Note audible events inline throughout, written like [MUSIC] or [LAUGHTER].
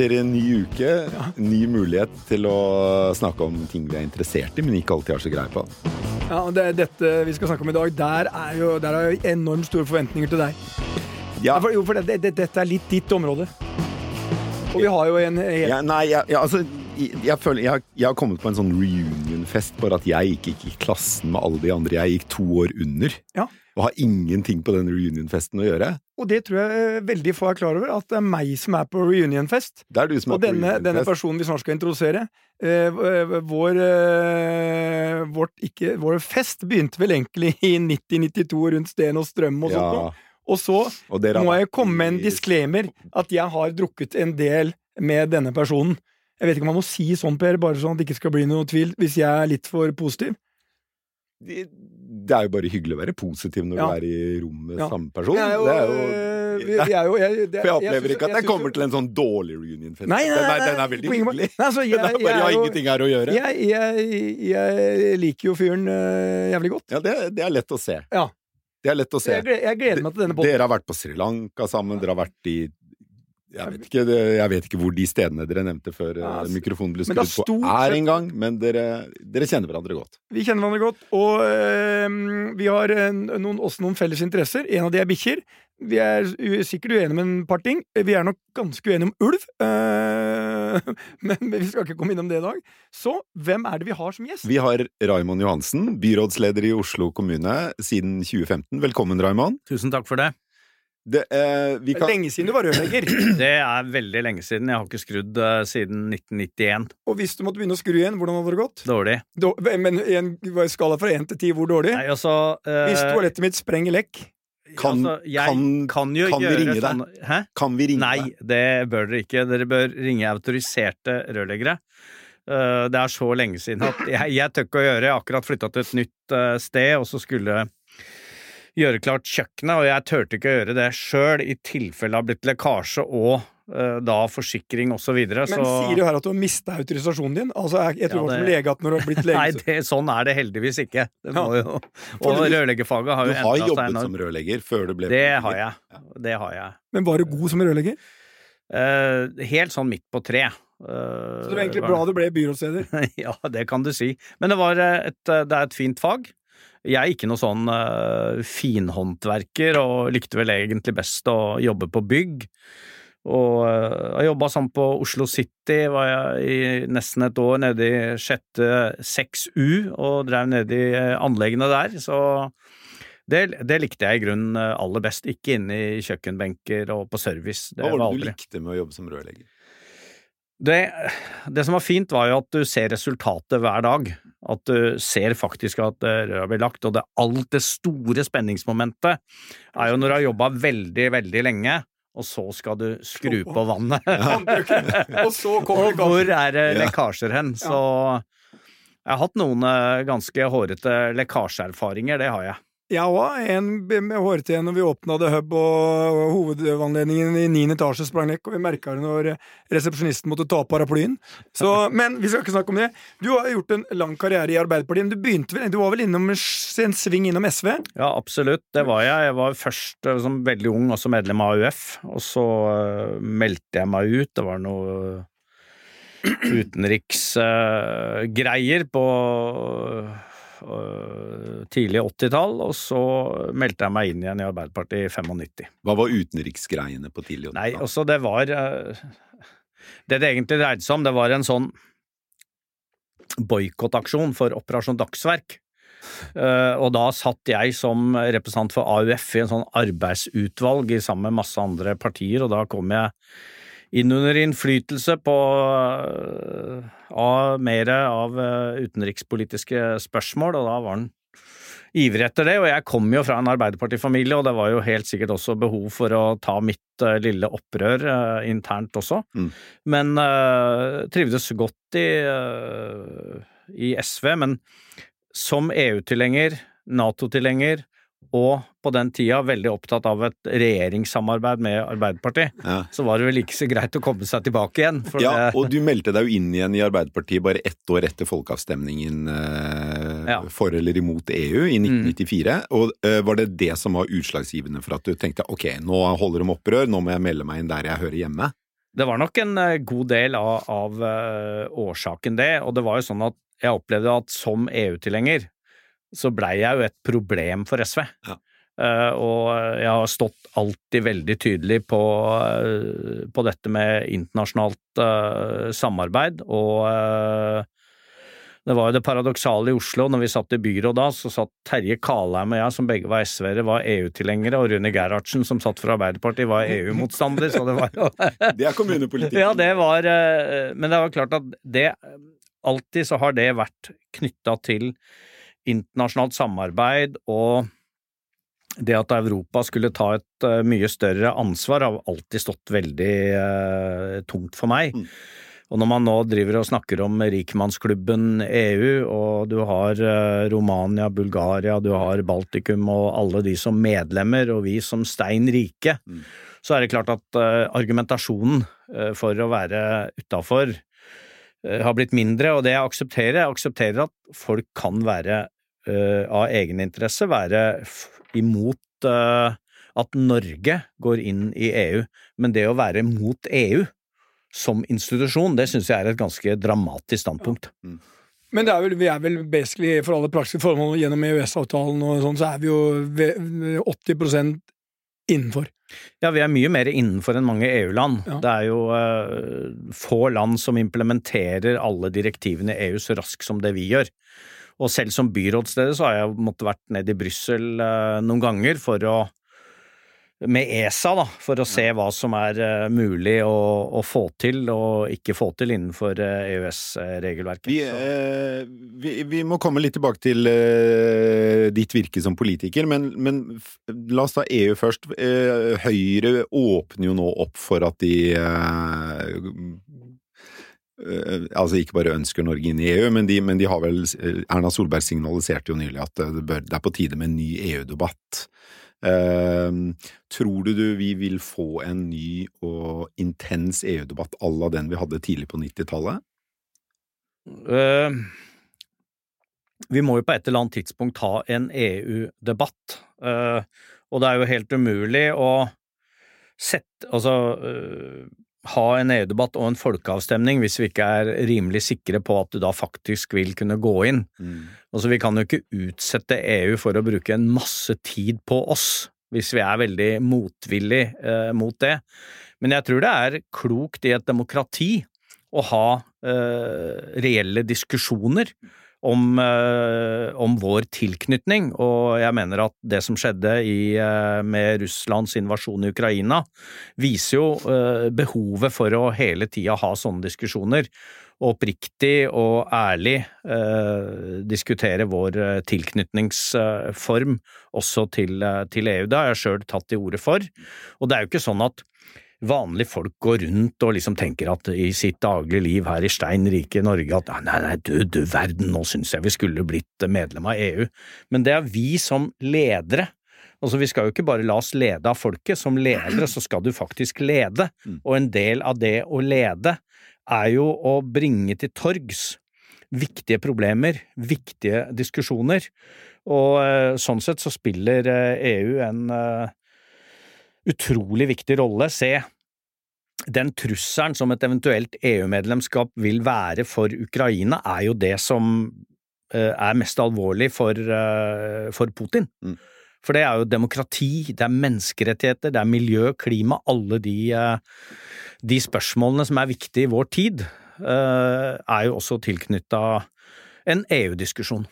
etter en ny uke, ny mulighet til å snakke om ting vi er interessert i, men ikke alltid har så greie på. Ja, og det er dette vi skal snakke om i dag. Der er jo, der er jo enormt store forventninger til deg. Ja, Ja, for, jo, for det, det, dette er litt ditt område. Og vi har jo en helt ja, nei, ja, altså jeg, føler jeg har, jeg har kommet på en sånn reunion-fest, bare at jeg gikk ikke i klassen med alle de andre. Jeg gikk to år under. Ja. Og har ingenting på den reunion-festen å gjøre. Og det tror jeg eh, veldig få er klar over, at det er meg som er på reunionfest. Det er du som Og er på denne, denne personen vi snart skal introdusere, eh, vår, eh, vårt, ikke, vår fest begynte vel egentlig i 90-92 rundt Sten og Strøm og sånt. Ja. Og så og må jeg komme med en disclaimer at jeg har drukket en del med denne personen. Jeg vet ikke om man må si sånn, Per, bare sånn at det ikke skal bli noe tvil, hvis jeg er litt for positiv. Det det er jo bare hyggelig å være positiv når Ja. du er i rom med Ja. samme person. Jeg jo, det er jo øh, vi, vi er jo jeg, det, For jeg opplever synes- ikke at jeg jeg kommer til en sånn dårlig reunion-fest. Nei, nei, nei, den er veldig hyggelig. Nei, altså, jeg, Den er bare, jeg jeg har ingenting her å gjøre. Jeg, jeg, jeg liker jo fyren øh, jævlig godt. Ja, det, det er lett å se. Ja. Det er lett å se. Jeg, jeg gleder meg til denne podden. Dere har vært på Sri Lanka sammen, dere har vært i jeg vet, ikke, jeg vet ikke hvor de stedene dere nevnte før Ja, eh, altså, mikrofonen ble men skrudd er på, er engang. Men dere, dere kjenner hverandre godt. Vi kjenner hverandre godt, og øh, vi har øh, noen, også noen felles interesser. En av de er bikkjer. Vi er sikkert uenige om en par ting. Vi er nok ganske uenige om ulv, [LAUGHS] øh, men vi skal ikke komme innom det i dag. Så hvem er det vi har som gjest? Vi har Raimond Johansen, byrådsleder i Oslo kommune siden 2015. Velkommen, Raimond. Tusen takk for det. Det, eh, vi kan, er lenge siden du var rørlegger. [CLEARS THROAT] Det er veldig lenge siden. Jeg har ikke skrudd uh, siden 1991. Og hvis du måtte begynne å skru igjen, hvordan hadde det gått? Dårlig. Dårlig men i en skala fra én til ti, hvor dårlig? Nei, altså eh, Hvis toalettet mitt sprenger lekk Kan- altså, jeg kan- kan, jo kan vi ringe deg? sånne Hæ? kan vi ringe Nei, deg? det bør dere ikke. Dere bør ringe autoriserte rørleggere. Uh, Det er så lenge siden at jeg, jeg tør ikke å gjøre. Jeg har akkurat flytta til et nytt uh, sted, og så skulle gjøre klart kjøkkenet, og jeg turte ikke å gjøre det sjøl i tilfelle det har blitt lekkasje og eh, da forsikring og så videre. Men så... sier du her at du har mista autorisasjonen din? Altså, jeg, jeg tror Ja, det... som lege at når du har blitt [LAUGHS] lege Nei, det, sånn er det heldigvis ikke. Det må Ja. jo, [LAUGHS] og rørleggerfaget har Du jo har Du har jobbet enormt. som rørlegger før du ble Det har jeg. Det har jeg. Men var du god som rørlegger? Uh, helt sånn midt på tre. Uh, Så det var egentlig bra du ble byrådsleder. [LAUGHS] ja, det kan du si. Men det, var eh, et, eh, det er et fint fag. Jeg er ikke noe sånn uh, finhåndverker, og likte vel egentlig best å jobbe på bygg. Og uh, jeg jobba sånn på Oslo City, var jeg i nesten et år nede i sjette 6U, og drev nede i eh, anleggene der, så det, det likte jeg i grunnen aller best. Ikke inne i kjøkkenbenker og på service. Det Hva var det du likte med å jobbe som rørlegger? Det, det som var fint, var jo at du ser resultatet hver dag. At du ser faktisk at eh, røra blir lagt, og det, alt det store spenningsmomentet er jo når du har jobba veldig, veldig lenge, og så skal du skru på vannet. [LAUGHS] Og så kommer og hvor er det lekkasjer hen? Så jeg har hatt noen eh, ganske hårete lekkasjeerfaringer, det har jeg. Jeg òg. En med hårete når vi åpna The Hub og hovedanledningen i niende etasje sprang lekk, og vi merka det når resepsjonisten måtte ta opp paraplyen. Så, [LAUGHS] men vi skal ikke snakke om det. Du har gjort en lang karriere i Arbeiderpartiet, men du begynte vel Du var vel innom en sving innom SV? Ja, absolutt. Det var jeg. Jeg var først eh, som veldig ung også medlem av AUF, og så eh, meldte jeg meg ut. Det var noe utenriksgreier på eh, tidlig 80-tall, og så meldte jeg meg inn igjen i Arbeiderpartiet i 95. Hva var utenriksgreiene på tidlig 80-tall? Nei, også det var eh, Det det egentlig dreide seg om, det var en sånn boikottaksjon for Operasjon Dagsverk. Eh, og da satt jeg som representant for AUF i en sånn arbeidsutvalg sammen med masse andre partier, og da kom jeg inn under innflytelse på eh, av mer av eh, utenrikspolitiske spørsmål, og da var han ivrig etter det, og jeg kom jo fra en Arbeiderpartifamilie, og det var jo helt sikkert også behov for å ta mitt eh, lille opprør uh, internt også, Mm. men uh, trivdes godt i, uh, i SV, men som EU-tilhenger, Nato-tilhenger, og på den tida veldig opptatt av et regjeringssamarbeid med Arbeiderpartiet, Ja. så var det vel ikke så greit å komme seg tilbake igjen. Ja, det, og du meldte deg jo inn igjen i Arbeiderpartiet bare ett år etter folkeavstemningen eh, Ja. for eller imot EU i 1994. Og eh, var det det som var utslagsgivende for at du tenkte ok, nå holder de opprør, nå må jeg melde meg inn der jeg hører hjemme? Det var nok en eh, god del av, av eh, årsaken, det. Og det var jo sånn at jeg opplevde at som EU-tilhenger så blei jeg jo et problem for SV. Ja. Uh, og jeg har stått alltid veldig tydelig på, uh, på dette med internasjonalt uh, samarbeid, og det var jo det paradoksale i Oslo, når vi satt i byråd da, så satt Terje Kalheim og jeg, som begge var SV-ere, var EU-tilhengere, og Rune Gerhardsen, som satt for Arbeiderpartiet, var EU-motstander, så det var jo [LAUGHS] Det er kommunepolitikk. Ja, det var Men det var klart at det Alltid så har det vært knytta til internasjonalt samarbeid og det at Europa skulle ta et eh, mye større ansvar, har alltid stått veldig eh, tungt for meg. Mm. Og når man nå driver og snakker om rikmannsklubben EU, og du har eh, Romania, Bulgaria, du har Baltikum og alle de som medlemmer, og vi som stein rike, Mm. så er det klart at eh, argumentasjonen eh, for å være utafor har blitt mindre, og det jeg aksepterer, jeg aksepterer at folk kan være uh, av egeninteresse være f imot uh, at Norge går inn i EU, men det å være mot EU som institusjon, det syns jeg er et ganske dramatisk standpunkt. Men det er vel, vi er vel basically for alle praktiske formål gjennom EØS-avtalen og sånn, så er vi jo ved 80 innenfor. Ja, vi er mye mer innenfor enn mange EU-land. Ja. Det er jo uh, få land som implementerer alle direktivene i EU så raskt som det vi gjør. Og selv som byrådsleder så har jeg måttet vært ned i Brussel uh, noen ganger for å med ESA, da, for å se hva som er eh, mulig å, å få til og ikke få til innenfor eh, EØS-regelverket. Vi, eh, vi, vi må komme litt tilbake til ditt virke som politiker, men, men la oss ta EU først. Høyre åpner jo nå opp for at de Altså ikke bare ønsker Norge inn i EU, men de, men de har vel Erna Solberg signaliserte jo nylig at det, bør, det er på tide med en ny EU-debatt. Eh, tror du, du vi vil få en ny og intens EU-debatt à la den vi hadde tidlig på 90-tallet? Uh, vi må jo på et eller annet tidspunkt ha en EU-debatt, uh, og det er jo helt umulig å sette Altså eh, ha en EU-debatt og en folkeavstemning hvis vi ikke er rimelig sikre på at du da faktisk vil kunne gå inn. Altså, vi kan jo ikke utsette EU for å bruke en masse tid på oss, hvis vi er veldig motvillig eh, mot det. Men jeg tror det er klokt i et demokrati å ha eh, reelle diskusjoner om, eh, om vår tilknytning, og jeg mener at det som skjedde i, eh, med Russlands invasjon i Ukraina, viser jo eh, behovet for å hele tida ha sånne diskusjoner oppriktig og ærlig eh, diskutere vår tilknytningsform også til, til EU. Det har jeg sjøl tatt til orde for. Og det er jo ikke sånn at vanlige folk går rundt og liksom tenker at i sitt daglige liv her i stein rike Norge at nei, nei, du, du verden, nå synes jeg vi skulle blitt medlem av EU. Men det er vi som ledere. Altså, Vi skal jo ikke bare la oss lede av folket, som ledere så skal du faktisk lede, og en del av det å lede er jo å bringe til torgs viktige problemer, viktige diskusjoner, og eh, sånn sett så spiller eh, EU en eh, utrolig viktig rolle. Se, den trusselen som et eventuelt EU-medlemskap vil være for Ukraina, er jo det som eh, er mest alvorlig for, eh, for Putin. Mm. For det er jo demokrati, det er menneskerettigheter, det er miljø, klima, alle de, eh, de spørsmålene som er viktige i vår tid, er jo også tilknytta en EU-diskusjon.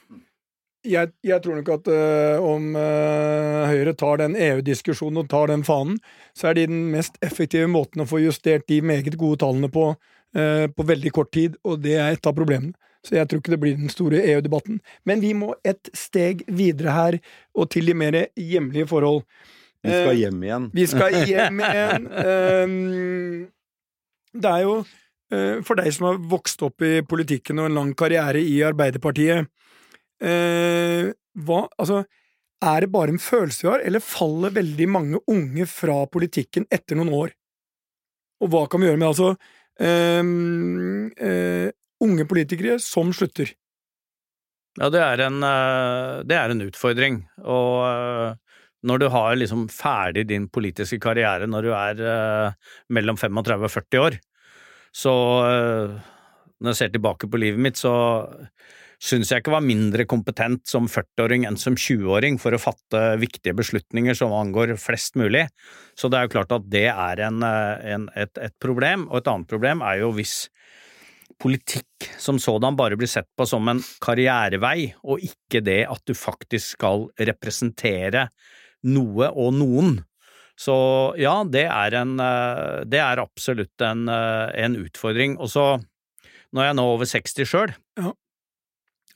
Jeg, jeg tror nok at uh, om uh, Høyre tar den EU-diskusjonen og tar den fanen, så er de den mest effektive måten å få justert de meget gode tallene på uh, på veldig kort tid, og det er et av problemene. Så jeg tror ikke det blir den store EU-debatten. Men vi må et steg videre her, og til de mer hjemlige forhold. Vi skal hjem igjen. Vi skal [LAUGHS] hjem igjen. Det er jo for deg som har vokst opp i politikken og en lang karriere i Arbeiderpartiet eh, hva, altså, Er det bare en følelse vi har, eller faller veldig mange unge fra politikken etter noen år? Og hva kan vi gjøre med altså ehm, eh, unge politikere som slutter? Ja, det er en, eh, det er en utfordring, og eh, når du har liksom ferdig din politiske karriere når du er uh, mellom 35 og 40 år. Så uh, når jeg ser tilbake på livet mitt, så syns jeg ikke var mindre kompetent som 40-åring enn som 20-åring for å fatte viktige beslutninger som angår flest mulig. Så det er jo klart at det er en, eh, en, et, et, problem. Og et annet problem er jo hvis politikk som sådan bare blir sett på som en karrierevei, og ikke det at du faktisk skal representere noe og noen. Så ja, det er, en, eh, det er absolutt en, eh, en utfordring. Og så, når jeg er nå over 60 sjøl, ja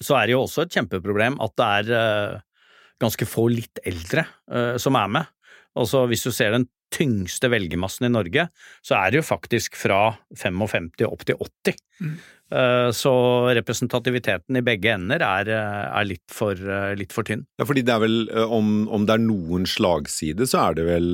så er det jo også et kjempeproblem at det er uh, ganske få litt eldre uh, som er med. Altså hvis du ser den tyngste velgermassen i Norge, så er det jo faktisk fra 55 opp til 80. Mm. Uh, så representativiteten i begge ender er, er litt, for, litt, for, tynn. Ja, fordi det er vel, om, om, det er noen slagside, så er det vel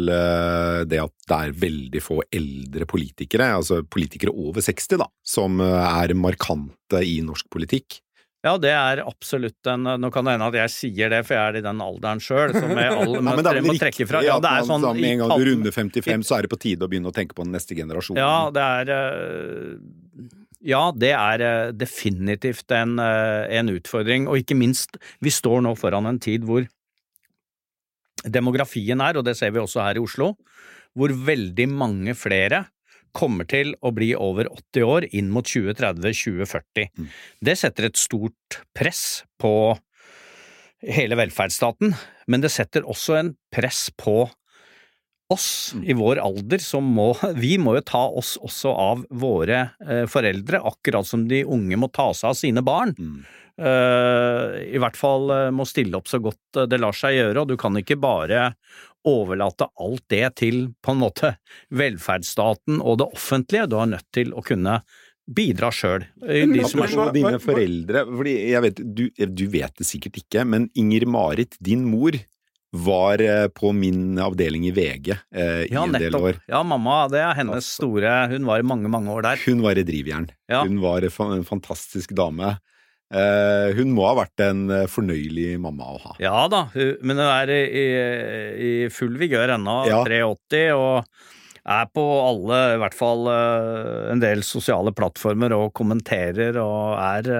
det at det er veldig få eldre politikere, altså politikere over 60 da, som er markante i norsk politikk. Ja, det er absolutt en Nå kan det hende at jeg sier det, for jeg er i den alderen sjøl, som jeg alle må, ja, må trekke fra. Ja, det er sånn Med en gang du runder 55, så er det på tide å begynne å tenke på den neste generasjonen. Ja, det er eh, Ja, det er eh, definitivt en, eh, en utfordring, og ikke minst, vi står nå foran en tid hvor demografien er, og det ser vi også her i Oslo, hvor veldig mange flere kommer til å bli over 80 år inn mot 2030-2040. Mm. Det setter et stort press på hele velferdsstaten, men det setter også en press på oss i vår alder som må Vi må jo ta oss også av våre eh, foreldre, akkurat som de unge må ta seg av sine barn. Mm. Uh, I hvert fall uh, må stille opp så godt uh, det lar seg gjøre, og du kan ikke bare overlate alt det til på en måte velferdsstaten og det offentlige. Du er nødt til å kunne bidra sjøl. De som er så dine foreldre, fordi jeg vet, du, du vet det sikkert ikke, men Inger Marit, din mor, var eh, på min avdeling i VG eh, i en en del år. Ja, mamma, det er hennes store Hun var i mange, mange år der. Hun var i drivjern. Ja. Hun var en fantastisk dame. Eh, hun må ha vært en uh, fornøyelig mamma å ha. Ja da, men hun er i, i full vigør ennå, ja. 83, og er på alle, i hvert fall uh, en del sosiale plattformer og kommenterer og er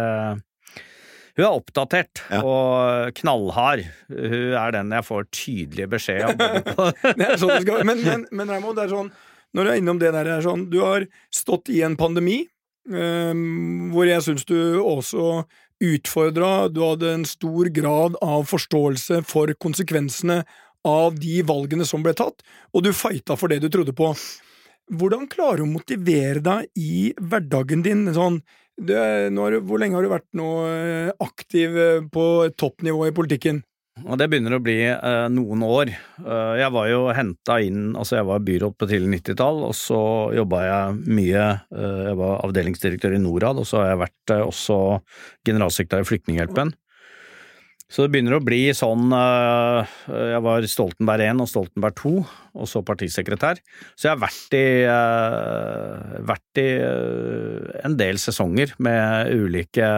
Hun er oppdatert ja. og knallhard. Hun er den jeg får tydelig beskjed om. [LAUGHS] det er sånn men, men, men Raymond, det er sånn, når du er innom det der, det er sånn, du har stått i en pandemi. Ehm, hvor jeg syns du også utfordra Du hadde en stor grad av forståelse for konsekvensene av de valgene som ble tatt, og du fighta for det du trodde på. Hvordan klarer du å motivere deg i hverdagen din? Sånn, det, når, hvor lenge har du vært nå eh, aktiv eh, på toppnivå i politikken? Og det begynner å bli eh, noen år. Uh, jeg var jo henta inn Altså, jeg var byråd på tidlig 90-tall, og så jobba jeg mye uh, Jeg var avdelingsdirektør i Norad, og så har jeg vært uh, også generalsekretær i Flyktninghjelpen. Så det begynner å bli sånn eh, Jeg var Stoltenberg 1 og Stoltenberg 2, og så partisekretær. Så jeg har vært i, eh, vært i en del sesonger med ulike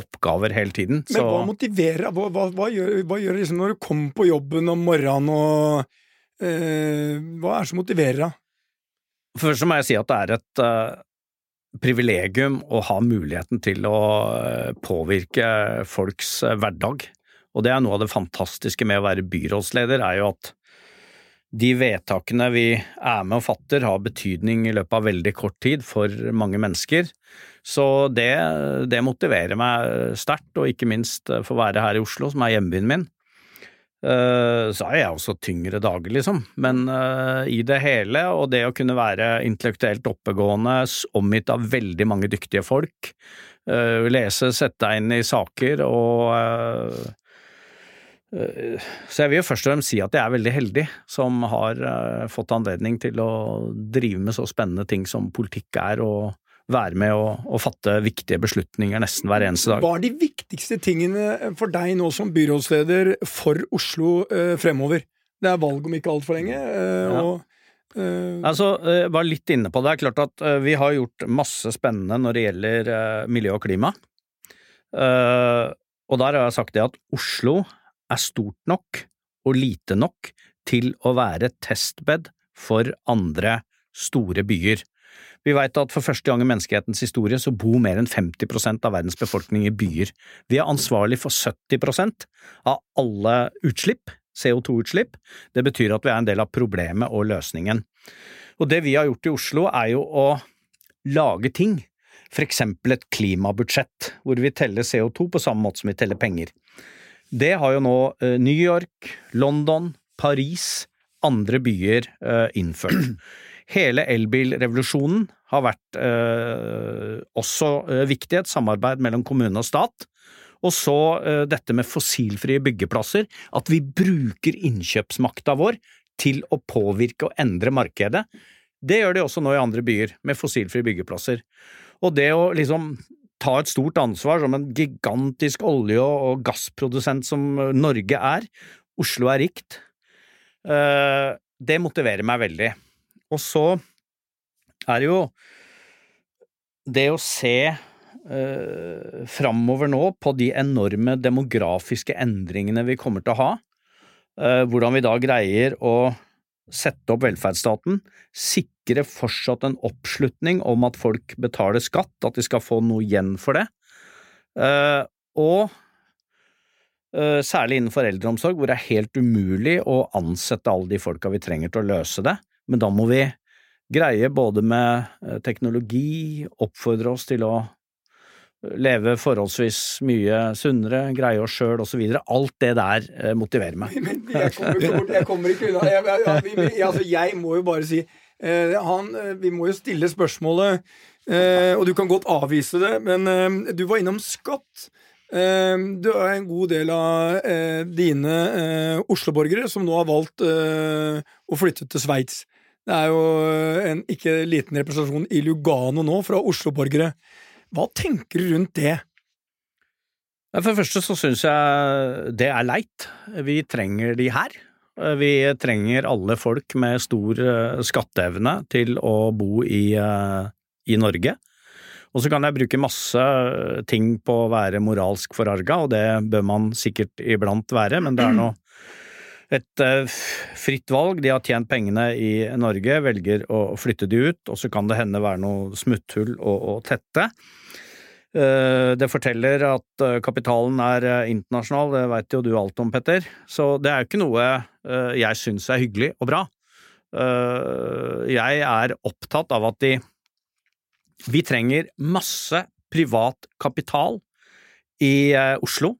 oppgaver hele tiden. Men hva motiverer hva, hva, hva, gjør, hva gjør liksom når du kommer på jobben om morgenen og eh, Hva er det som motiverer deg? Først må jeg si at det er et privilegium å ha muligheten til å påvirke folks hverdag. Og det er noe av det fantastiske med å være byrådsleder, er jo at de vedtakene vi er med og fatter, har betydning i løpet av veldig kort tid for mange mennesker. Så det, det motiverer meg sterkt, og ikke minst for å være her i Oslo, som er hjembyen min. Eh, så er jeg også tyngre dager, liksom, men uh, i det hele, og det å kunne være intellektuelt oppegående, omgitt av veldig mange dyktige folk, uh, lese, sette deg inn i saker og så jeg vil jo først og fremst si at jeg er veldig heldig som har fått anledning til å drive med så spennende ting som politikk er, og være med å, å, fatte viktige beslutninger nesten hver eneste dag. Hva er de viktigste tingene for deg nå som byrådsleder for Oslo eh, fremover? Det er valg om ikke altfor lenge. Eh, ja. og Uh, Altså, eh, var litt inne på det. Det er klart at vi har gjort masse spennende når det gjelder miljø og klima. Og der har jeg sagt det at Oslo er stort nok og lite nok til å være testbed for andre store byer. Vi vet at for første gang i menneskehetens historie så bor mer enn 50 av verdens befolkning i byer. Vi er ansvarlig for 70% av alle utslipp, CO2-utslipp. Det betyr at vi er en del av problemet og løsningen. Og det vi har gjort i Oslo er jo å lage ting, for eksempel et klimabudsjett, hvor vi teller CO2 på samme måte som vi teller penger. Det har jo nå eh, New York, London, Paris, andre byer eh, innført. [CLEARS THROAT] Hele elbilrevolusjonen har vært eh, også eh, viktig, et samarbeid mellom kommune og stat. Og så eh, dette med fossilfrie byggeplasser, at vi bruker innkjøpsmakta vår til å påvirke og endre markedet. Det gjør de også nå i andre byer, med fossilfrie byggeplasser. Og det å liksom ta et stort ansvar som en gigantisk olje- og gassprodusent som Norge er, Oslo er rikt, eh, det motiverer meg veldig. Og så er det jo det å se eh, framover nå på de enorme demografiske endringene vi kommer til å ha, eh, hvordan vi da greier å sette opp velferdsstaten, sikre fortsatt en oppslutning om at folk betaler skatt, at de skal få noe igjen for det, eh, og eh, særlig innenfor eldreomsorg, hvor det er helt umulig å ansette alle de folka vi trenger til å løse det, men da må vi greie både med eh, teknologi, oppfordre oss til å leve forholdsvis mye sunnere, greie oss sjøl osv. Alt det der eh, motiverer meg. Men jeg kommer ikke, bort, jeg kommer ikke unna. Jeg, jeg, altså, jeg må jo bare si eh, han, eh, Vi må jo stille spørsmålet, og du kan godt avvise det, men du var innom skatt. Du er en god del av dine Oslo-borgere som nå har valgt å flytte til Sveits. Det er jo en ikke liten representasjon i Lugano nå fra Oslo-borgere. Hva tenker du rundt det? For det første så syns jeg det er leit. Vi trenger de her. Vi trenger alle folk med stor eh, skatteevne til å bo i, eh, i Norge. Og så kan jeg bruke masse ting på å være moralsk forarga, og det bør man sikkert iblant være, men det er [CLEARS THROAT] noe et uh, fritt valg. De har tjent pengene i Norge, velger å flytte de ut, og så kan det hende være noe smutthull å, å tette. Uh, det forteller at uh, kapitalen er internasjonal, det veit jo du alt om, Petter. Så det er jo ikke noe jeg syns er hyggelig og bra. Jeg er opptatt av at de Vi trenger masse privat kapital i Oslo.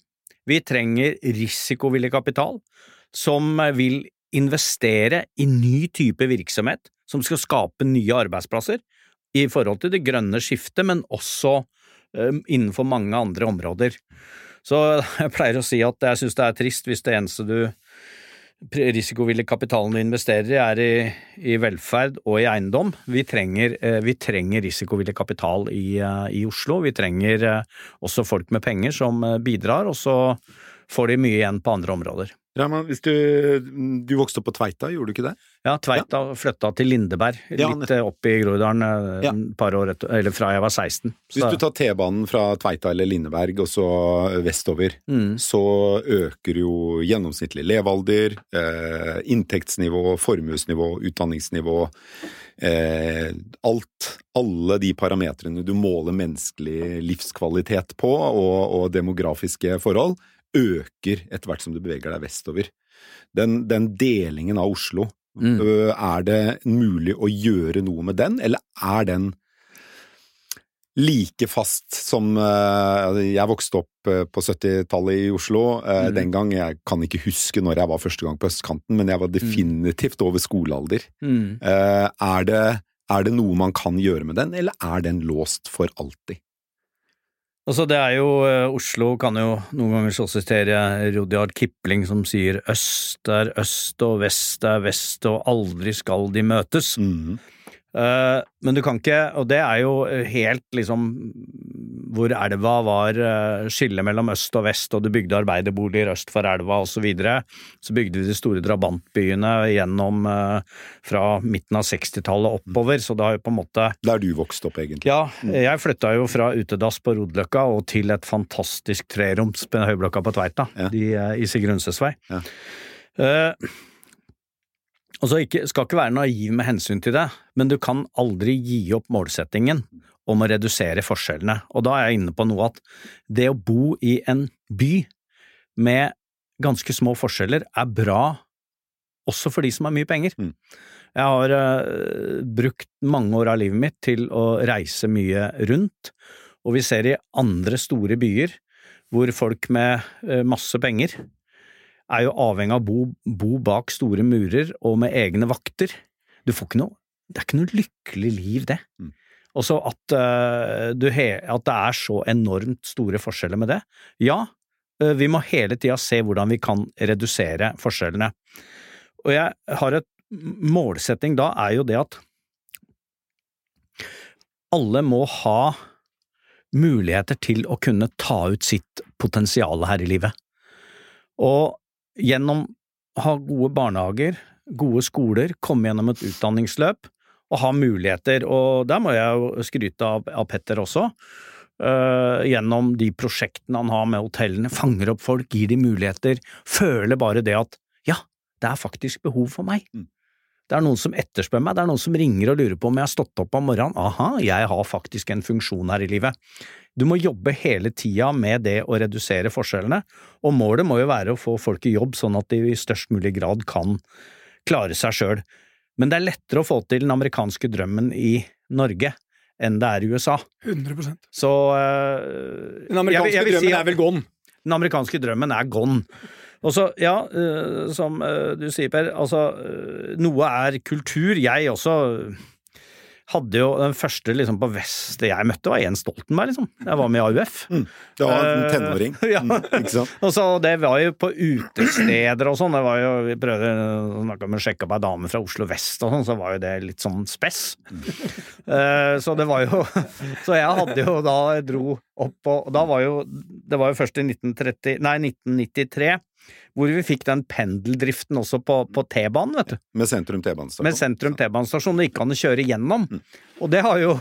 Vi trenger risikovillig kapital som vil investere i ny type virksomhet som skal skape nye arbeidsplasser i forhold til det grønne skiftet, men også innenfor mange andre områder. Så [LAUGHS] jeg pleier å si at jeg synes det er trist hvis det eneste du risikovillig kapitalen du investerer i, er i, i, velferd og i eiendom. Vi trenger, vi trenger risikovillig kapital i, i, Oslo. Vi trenger også folk med penger som bidrar, og så får de mye igjen på andre områder. Raman, du, du, vokste opp på Tveita, gjorde du ikke det? Ja, Tveita ja. flytta til Lindeberg, litt ja, opp i Groruddalen, eh, ja. par år etter, eller fra jeg var 16. Så. Hvis du tar T-banen fra Tveita eller Lindeberg og så vestover, mm. så øker jo gjennomsnittlig levealder, eh, inntektsnivå, formuesnivå, utdanningsnivå eh, Alt. Alle de parametrene du måler menneskelig livskvalitet på, og, og demografiske forhold øker etter hvert som du beveger deg vestover. Den, den delingen av Oslo, mm. er det mulig å gjøre noe med den, eller er den like fast som Jeg vokste opp på 70-tallet i Oslo. Mm. Den gang Jeg kan ikke huske når jeg var første gang på østkanten, men jeg var mm. definitivt over skolealder. Mm. Er, det, er det noe man kan gjøre med den, eller er den låst for alltid? Altså, det er jo uh, Oslo kan jo noen ganger så sitere Rudyard Kipling som sier øst er øst og vest er vest og aldri skal de møtes. Mm. Uh, men du kan ikke, og det er jo helt liksom hvor elva var uh, skillet mellom øst og vest, og du bygde arbeiderboliger øst for elva osv. Så, videre. så bygde vi de store drabantbyene gjennom fra midten av 60-tallet oppover, så det har jo på en måte Der du vokste opp, egentlig? Ja, mm. jeg flytta jo fra utedass på Rodeløkka og til et fantastisk treroms på Høyblokka på Tveita, ja. i Sigrid Ja. Uh, altså ikke, skal ikke være naiv med hensyn til det, men du kan aldri gi opp målsettingen om å redusere forskjellene. Og da er jeg inne på noe at det å bo i en by med ganske små forskjeller er bra også for de som har mye penger. Mm. Jeg har uh, brukt mange år av livet mitt til å reise mye rundt, og vi ser i andre store byer hvor folk med uh, masse penger er jo avhengig av å bo, bo, bak store murer og med egne vakter. Du får ikke noe Det er ikke noe lykkelig liv, det. Mm. Også at, uh, he, at det er så enormt store forskjeller med det. Ja, vi må hele tida se hvordan vi kan redusere forskjellene. Og jeg har et målsetting da, er jo det at alle må ha muligheter til å kunne ta ut sitt potensial her i livet. Og gjennom å ha gode barnehager, gode skoler, komme gjennom et utdanningsløp og ha muligheter, og der må jeg jo skryte av, av Petter også, uh, gjennom de prosjektene han har med hotellene, fanger opp folk, gir de muligheter, føler bare det at ja, det er faktisk behov for meg. Mm. Det er noen som etterspør meg, det er noen som ringer og lurer på om jeg har stått opp om morgenen. Aha, jeg har faktisk en funksjon her i livet. Du må jobbe hele tida med det å redusere forskjellene, og målet må jo være å få folk i jobb sånn at de i størst mulig grad kan klare seg sjøl. Men det er lettere å få til den amerikanske drømmen i Norge enn det er i USA. 100 Så uh, Den amerikanske jeg, jeg drømmen si er vel gone? Den amerikanske drømmen er gone. Og så, ja, uh, som uh, du sier, Per, altså uh, noe er kultur. Jeg også hadde jo den første liksom, på vest jeg møtte, var Jens Stoltenberg, liksom. Jeg var med i AUF. Mm. Det var en tenåring, [LAUGHS] ja. Mm, ikke sant? og så Det var jo på utesteder og sånn. Det var jo, Vi prøvde å snakke om å sjekke opp ei dame fra Oslo vest og sånn, så var jo det litt sånn spess. Mm. så det var jo [LAUGHS] Så jeg hadde jo da jeg dro opp og Da var jo Det var jo først i 1930, nei, 1993 hvor vi fikk den pendeldriften også på, på T-banen, vet du. Med sentrum T-banestasjon. Med sentrum T-banestasjon, det gikk an å kjøre gjennom. Mm. Og det har jo [LAUGHS]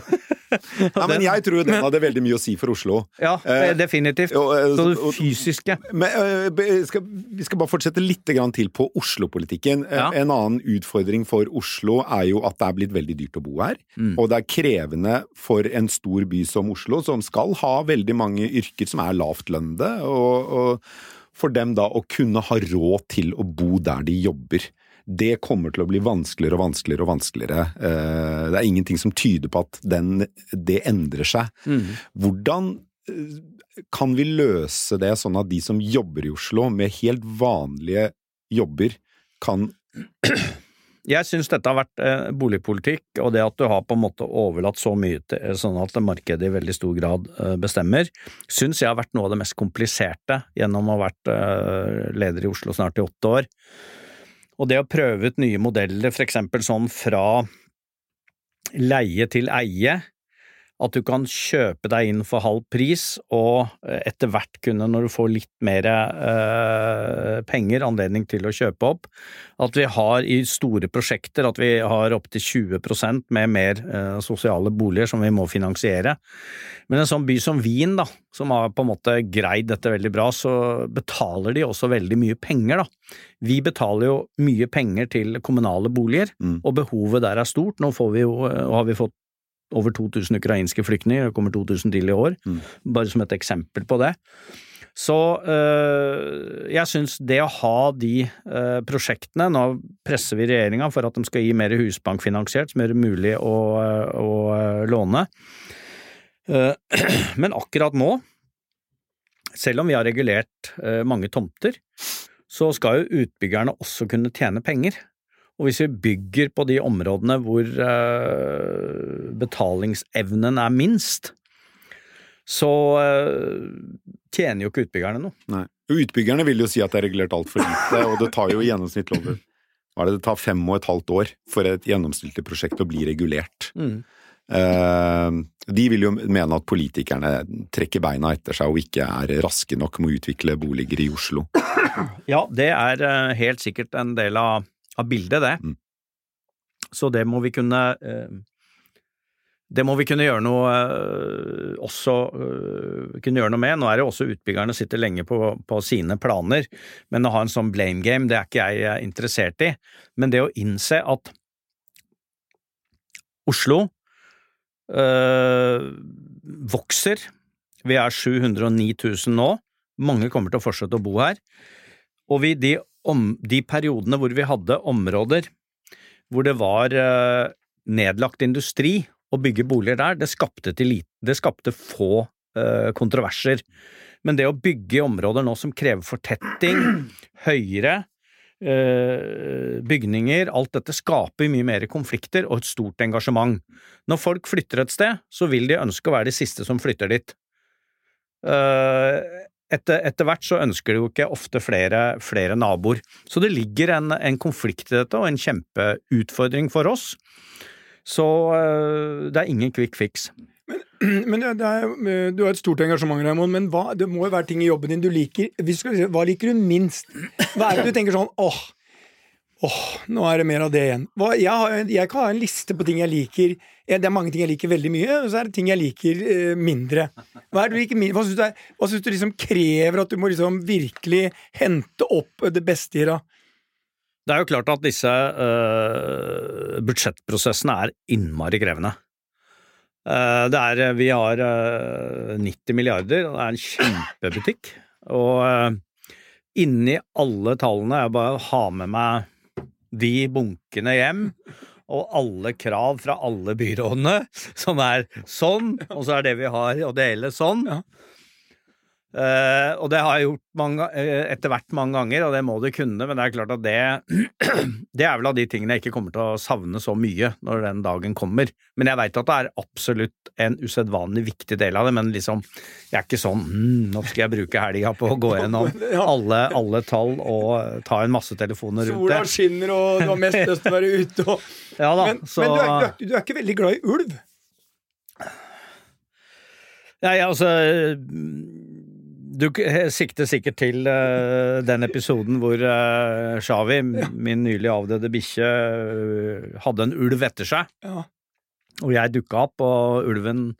Nei, men jeg tror den hadde veldig mye å si for Oslo. Ja, eh, definitivt. Eh, Så det fysiske. Men eh, skal, vi skal bare fortsette litt til på Oslo-politikken. Ja. En annen utfordring for Oslo er jo at det er blitt veldig dyrt å bo her. Mm. Og det er krevende for en stor by som Oslo, som skal ha veldig mange yrker som er lavtlønnede. og, og for dem da å kunne ha råd til å bo der de jobber. Det kommer til å bli vanskeligere og vanskeligere og vanskeligere. Eh, det er ingenting som tyder på at den, det endrer seg. Mm. Hvordan eh, kan vi løse det sånn at de som jobber i Oslo med helt vanlige jobber, kan jeg syns dette har vært eh, boligpolitikk, og det at du har på en måte overlatt så mye til eh, sånn at markedet i veldig stor grad eh, bestemmer, syns jeg har vært noe av det mest kompliserte gjennom å ha vært leder i Oslo snart i åtte år. Og det å prøve ut nye modeller, for eksempel sånn fra leie til eie, at du kan kjøpe deg inn for halv pris, og eh, etter hvert kunne, når du får litt mer eh, penger, anledning til å kjøpe opp. At vi har i store prosjekter at vi har opptil 20% med mer eh, sosiale boliger som vi må finansiere. Men en sånn by som Wien, da, som har på en måte greid dette veldig bra, så betaler de også veldig mye penger, da. Vi betaler jo mye penger til kommunale boliger, mm. og behovet der er stort. Nå vi jo, har vi fått over 2000 ukrainske flyktninger, det kommer 2000 til i år, mm. bare som et eksempel på det. Så øh, jeg syns det å ha de øh, prosjektene Nå presser vi regjeringa for at de skal gi mer husbankfinansiert, som gjør det mulig å, å, å låne. Uh, [CLEARS THROAT] men akkurat nå, selv om vi har regulert uh, mange tomter, så skal jo utbyggerne også kunne tjene penger. Og hvis vi bygger på de områdene hvor uh, betalingsevnen er minst, så uh, tjener jo ikke utbyggerne noe. Nei. Utbyggerne vil jo si at det er regulert altfor lite, og det tar jo i gjennomsnitt over hva er det, det tar fem og et halvt år for et gjennomsnittlig prosjekt å bli regulert. Mm. Uh, de vil jo mene at politikerne trekker beina etter seg og ikke er raske nok med å utvikle boliger i Oslo. Ja, det er helt sikkert en del av av bildet, det. Mm. Så det må vi kunne eh, det må vi kunne gjøre noe øh, også øh, kunne gjøre noe med. Nå er det også utbyggerne sitter lenge på, på, sine planer, men å ha en sånn blame game, det er ikke jeg interessert i. Men det å innse at Oslo øh, vokser, vi er 709 000 nå, mange kommer til å fortsette å bo her, og vi, de, om, de periodene hvor vi hadde områder hvor det var øh, nedlagt industri, å bygge boliger der, det skapte, til, det skapte få uh, kontroverser. Men det å bygge områder nå som krever fortetting, [CLEARS THROAT] høyere uh, bygninger, alt dette skaper mye mer konflikter og et stort engasjement. Når folk flytter et sted, så vil de ønske å være de siste som flytter dit. Uh, etter, etter, hvert så ønsker de jo ikke ofte flere, flere naboer. Så det ligger en, en konflikt i dette, og en kjempeutfordring for oss. Så eh, det er ingen quick fix. Men, [CLEARS THROAT] men er, eh, du har et stort engasjement, Raymond, men hva, det må jo være ting i jobben din du liker. hva liker du minst? Hva er det du tenker sånn åh, åh, nå er det mer av det igjen. Jeg, har, jeg, kan ha en liste på ting jeg liker. Det er mange ting jeg liker veldig mye, og så er det ting jeg liker eh, mindre. Hva, hva syns du, er, hva synes du liksom krever at du må liksom virkelig hente opp det beste i det? Det er jo klart at disse uh, budsjettprosessene er innmari krevende. Uh, det er, vi har uh, 90 milliarder, og det er en kjempebutikk. Og inni alle tallene Jeg bare har med meg de bunkene hjem, og alle krav fra alle byrådene, som er sånn, og så er det vi har å dele sånn. Ja. Uh, og det har jeg gjort mange, uh, etter hvert mange ganger, og det må du kunne, men det er klart at det [CLEARS THROAT] Det er vel av de tingene jeg ikke kommer til å savne så mye når den dagen kommer. Men jeg veit at det er absolutt en usedvanlig viktig del av det, men liksom Jeg er ikke sånn mm, Nå skal jeg bruke helga på å gå gjennom [LAUGHS] alle, alle, tall og ta en masse telefoner rundt det. Sola skinner, og du har mest [LAUGHS] lyst til å være ute og ja, da, Men, så... men du, er, du, er, du er ikke veldig glad i ulv? Nei, altså du sikter sikkert til uh, den episoden hvor uh, Shawi, ja. min nylig avdøde bikkje, uh, hadde en ulv etter seg. Ja. Og jeg dukka opp, og ulven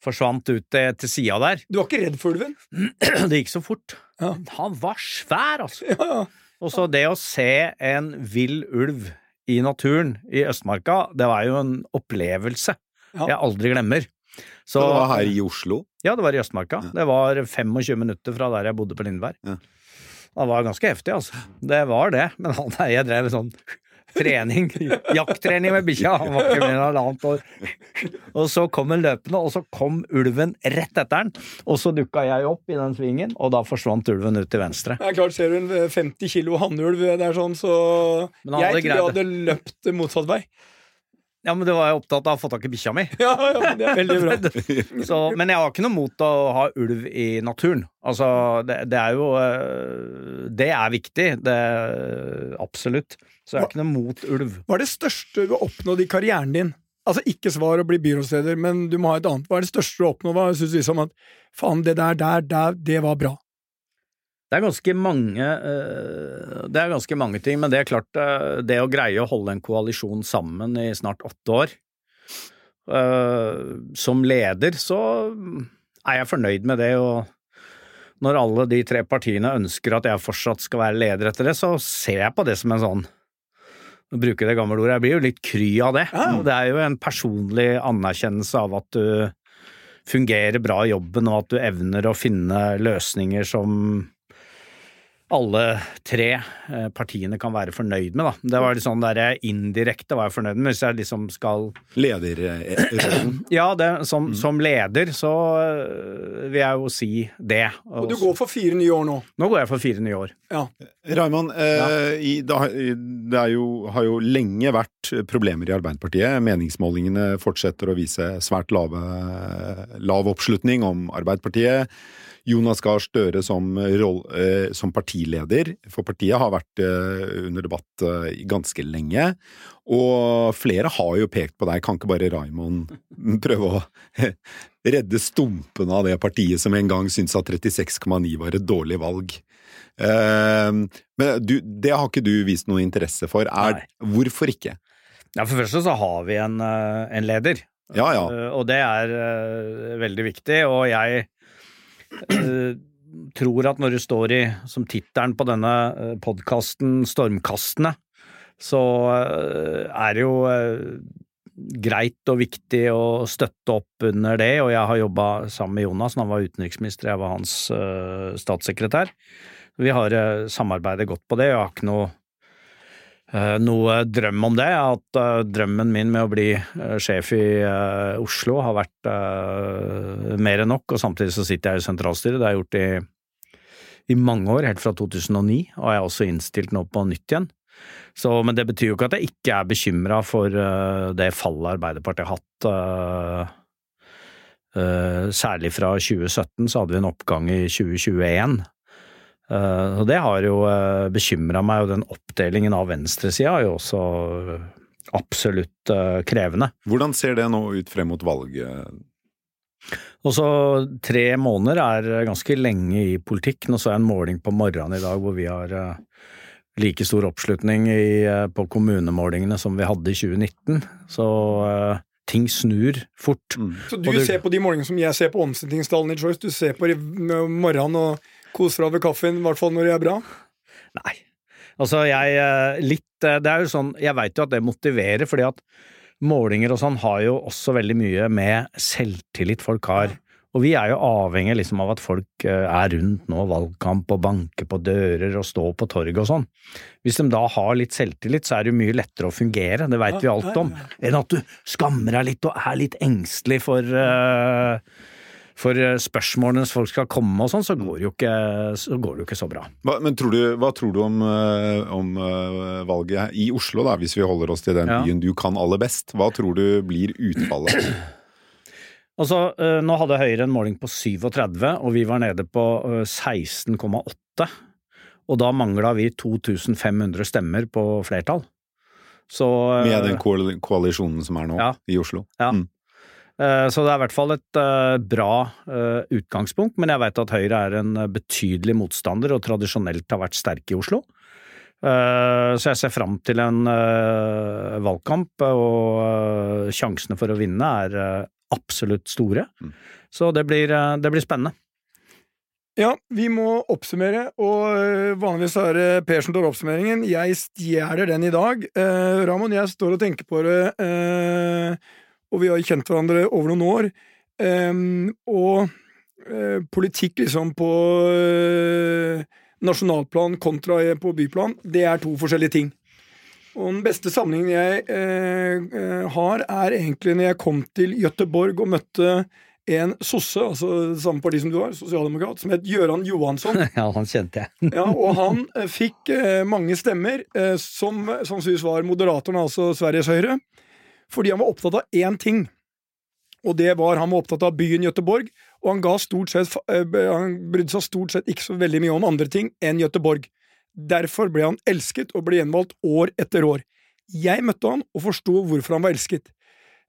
forsvant ut til, til sida der. Du var ikke redd for ulven? [CLEARS THROAT] Det gikk så fort. Ja. Han var svær, altså! Og så det å se en vill ulv i naturen i Østmarka, det var jo en opplevelse jeg aldri glemmer. Så, det var her i Oslo? Ja, det var i Østmarka. Ja. Det var 25 minutter fra der jeg bodde på Lindberg. Ja. Det var ganske heftig, altså. Det var det. Men han, jeg drev sånn trening, jakttrening med bikkja. Han var ikke mer enn halvannet år. Og så kom han løpende, og så kom ulven rett etter han. Og så dukka jeg opp i den svingen, og da forsvant ulven ut til venstre. Det er klart, Ser du en 50 kilo hannulv der sånn, så Jeg tror jeg hadde løpt motsatt vei. Ja, men du var jo opptatt av å få tak i bikkja mi. [LAUGHS] Ja, ja, det er veldig bra. [LAUGHS] Så, men jeg har ikke noe mot å ha ulv i naturen. Altså, det, det er jo eh, Det er viktig. Det Absolutt. Så jeg har ikke noe mot ulv. Hva er det største du har oppnådd i karrieren din? Altså, ikke svar å bli byrådsleder, men du må ha et annet. Hva er det største du har oppnådd? Hva syns du liksom at faen, det der, der, der, det var bra? Det er ganske mange eh, Det er ganske mange ting, men det er klart eh, det å greie å holde en koalisjon sammen i snart åtte år eh, Som leder så er jeg fornøyd med det, og når alle de tre partiene ønsker at jeg fortsatt skal være leder etter det, så ser jeg på det som en sånn å bruke det gamle ordet, jeg blir jo litt kry av det. Ja. Det er jo en personlig anerkjennelse av at du fungerer bra i jobben, og at du evner å finne løsninger som alle tre eh, partiene kan være fornøyd med. Da. Det var litt sånn der eh, indirekte var jeg fornøyd med, hvis jeg liksom skal Lederrollen? [CLEARS THROAT] ja, det, som, mm. som, leder så eh, vil jeg jo si det. Og, du går for fire nye år nå? Nå går jeg for fire nye år. Ja. Raymond, eh, ja. det, jo, har jo lenge vært problemer i Arbeiderpartiet. Meningsmålingene fortsetter å vise svært lave, lav oppslutning om Arbeiderpartiet. Jonas Gahr Støre som, eh, som, partileder for partiet har vært eh, under debatt eh, ganske lenge. Og flere har jo pekt på deg, kan ikke bare Raymond [LAUGHS] prøve å [LAUGHS] redde stumpene av det partiet som en gang syntes at 36,9 var et dårlig valg? Men du, det har ikke du vist noe interesse for. Er, hvorfor ikke? Ja, For det første så har vi en, en leder, Ja, ja. Eh, og det er eh, veldig viktig, og jeg eh, tror at når du står i, som tittelen på denne uh, podkasten, Stormkastene, så eh, er det jo eh, greit og viktig å støtte opp under det, og jeg har jobba sammen med Jonas han var utenriksminister, jeg var hans statssekretær. Vi har samarbeidet godt på det, og jeg har ikke noe, noe drøm om det. At drømmen min med å bli sjef i Oslo har vært mer enn nok, og samtidig så sitter jeg i sentralstyret, det har jeg gjort i, i mange år, helt fra 2009, og jeg er også innstilt nå på nytt igjen. Så, men det betyr jo ikke at jeg ikke er bekymra for det fallet Arbeiderpartiet har hatt. Særlig fra 2017 så hadde vi en oppgang i 2021. og det har jo uh, bekymra meg, og den oppdelingen av venstresida er jo også absolutt krevende. Hvordan ser det nå ut frem mot valget? Og så Tre måneder er ganske lenge i politikk. Nå så jeg en måling på morgenen i dag hvor vi har like stor oppslutning i, eh, på kommunemålingene som vi hadde i 2019. Så uh, ting snur fort. Mm. Så du, du, ser på de målingene som jeg ser på omsetningstallene i Choice? Du ser på morgenen og koser deg ved kaffen, i hvert fall når det er bra? Nei. Altså, jeg eh, litt Det er jo sånn Jeg veit jo at det motiverer, fordi at målinger og sånn har jo også veldig mye med selvtillit folk har. Og vi er jo avhengig liksom av at folk eh, er rundt nå, valgkamp og banker på dører og står på torget og sånn. Hvis de da har litt selvtillit, så er det jo mye lettere å fungere, det veit vi alt om, enn at du skammer deg litt og er litt engstelig for uh, for spørsmålene spørsmålene folk skal komme og sånn, så går det jo ikke så, det jo ikke så bra. Hva, men tror du, hva tror du om, om valget i Oslo, da, hvis vi holder oss til den ja. byen du kan aller best? Hva tror du blir utfallet? [CLEARS THROAT] Altså, nå hadde Høyre en måling på 37, og vi var nede på 16,8. Og da mangla vi 2500 stemmer på flertall. Så Med den koalisjonen som er nå, ja, i Oslo? Ja. Mm. Så det er i hvert fall et bra utgangspunkt, men jeg vet at Høyre er en betydelig motstander og tradisjonelt har vært sterke i Oslo. Så jeg ser fram til en valgkamp, og sjansene for å vinne er absolutt store. Mm. Så det blir, eh, det blir, spennende. Ja, vi må oppsummere, og eh, vanligvis er det Per som tar oppsummeringen. Jeg stjeler den i dag. Eh, Ramon, jeg står og tenker på det, eh, og vi har kjent hverandre over noen år. Eh, og eh, politikk liksom på nasjonalplan kontra på byplan, det er to forskjellige ting. Og den beste sammenhengen jeg eh, eh, har, er egentlig når jeg kom til Gøteborg og møtte en sosse, altså samme parti som du har, sosialdemokrat, som het Gøran Johansson. [LAUGHS] Ja, han kjente jeg. ja, Og han eh, fikk eh, mange stemmer, eh, som sannsynligvis var Moderaterna, altså Sveriges Høyre, fordi han var opptatt av én ting. Og det var Han var opptatt av byen Gøteborg, og han, sett, eh, han brydde seg stort sett ikke så veldig mye om andre ting enn Gøteborg. Derfor ble han elsket og ble gjenvalgt år etter år. Jeg møtte han og forsto hvorfor han var elsket.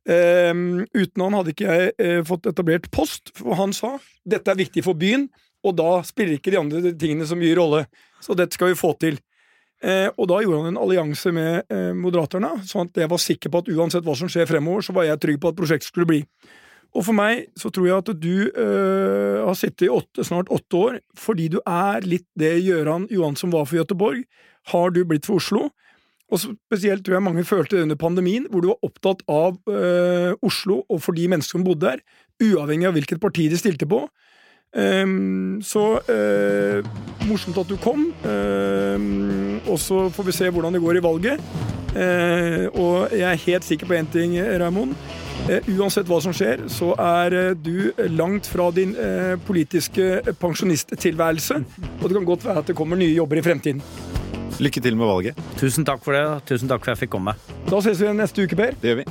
Um, uten han hadde ikke jeg uh, fått etablert post, for han sa dette er viktig for byen, og da spiller ikke de andre tingene så mye rolle. Så dette skal vi få til. Uh, og da gjorde han en allianse med eh, Moderaterna, sånn at jeg var sikker på at uansett hva som skjer fremover, så var jeg trygg på at prosjektet skulle bli. Og for meg så tror jeg at du eh, har sittet i åtte, snart åtte år fordi du er litt det Gøran Johansson var for Gøteborg, Har du blitt for Oslo? Og spesielt tror jeg mange følte det under pandemien, hvor du var opptatt av øh, Oslo og for de menneskene som bodde der, uavhengig av hvilket parti de stilte på. Um, så uh, morsomt at du kom. Um, og så får vi se hvordan det går i valget. Uh, og jeg er helt sikker på én ting, Raymond. Uh, uansett hva som skjer, så er eh, du langt fra din eh, politiske pensjonisttilværelse. Og det kan godt være at det kommer nye jobber i fremtiden. Lykke til med valget. Tusen takk for det. Tusen takk for at jeg fikk komme. Da ses vi neste uke, Per. Det gjør vi.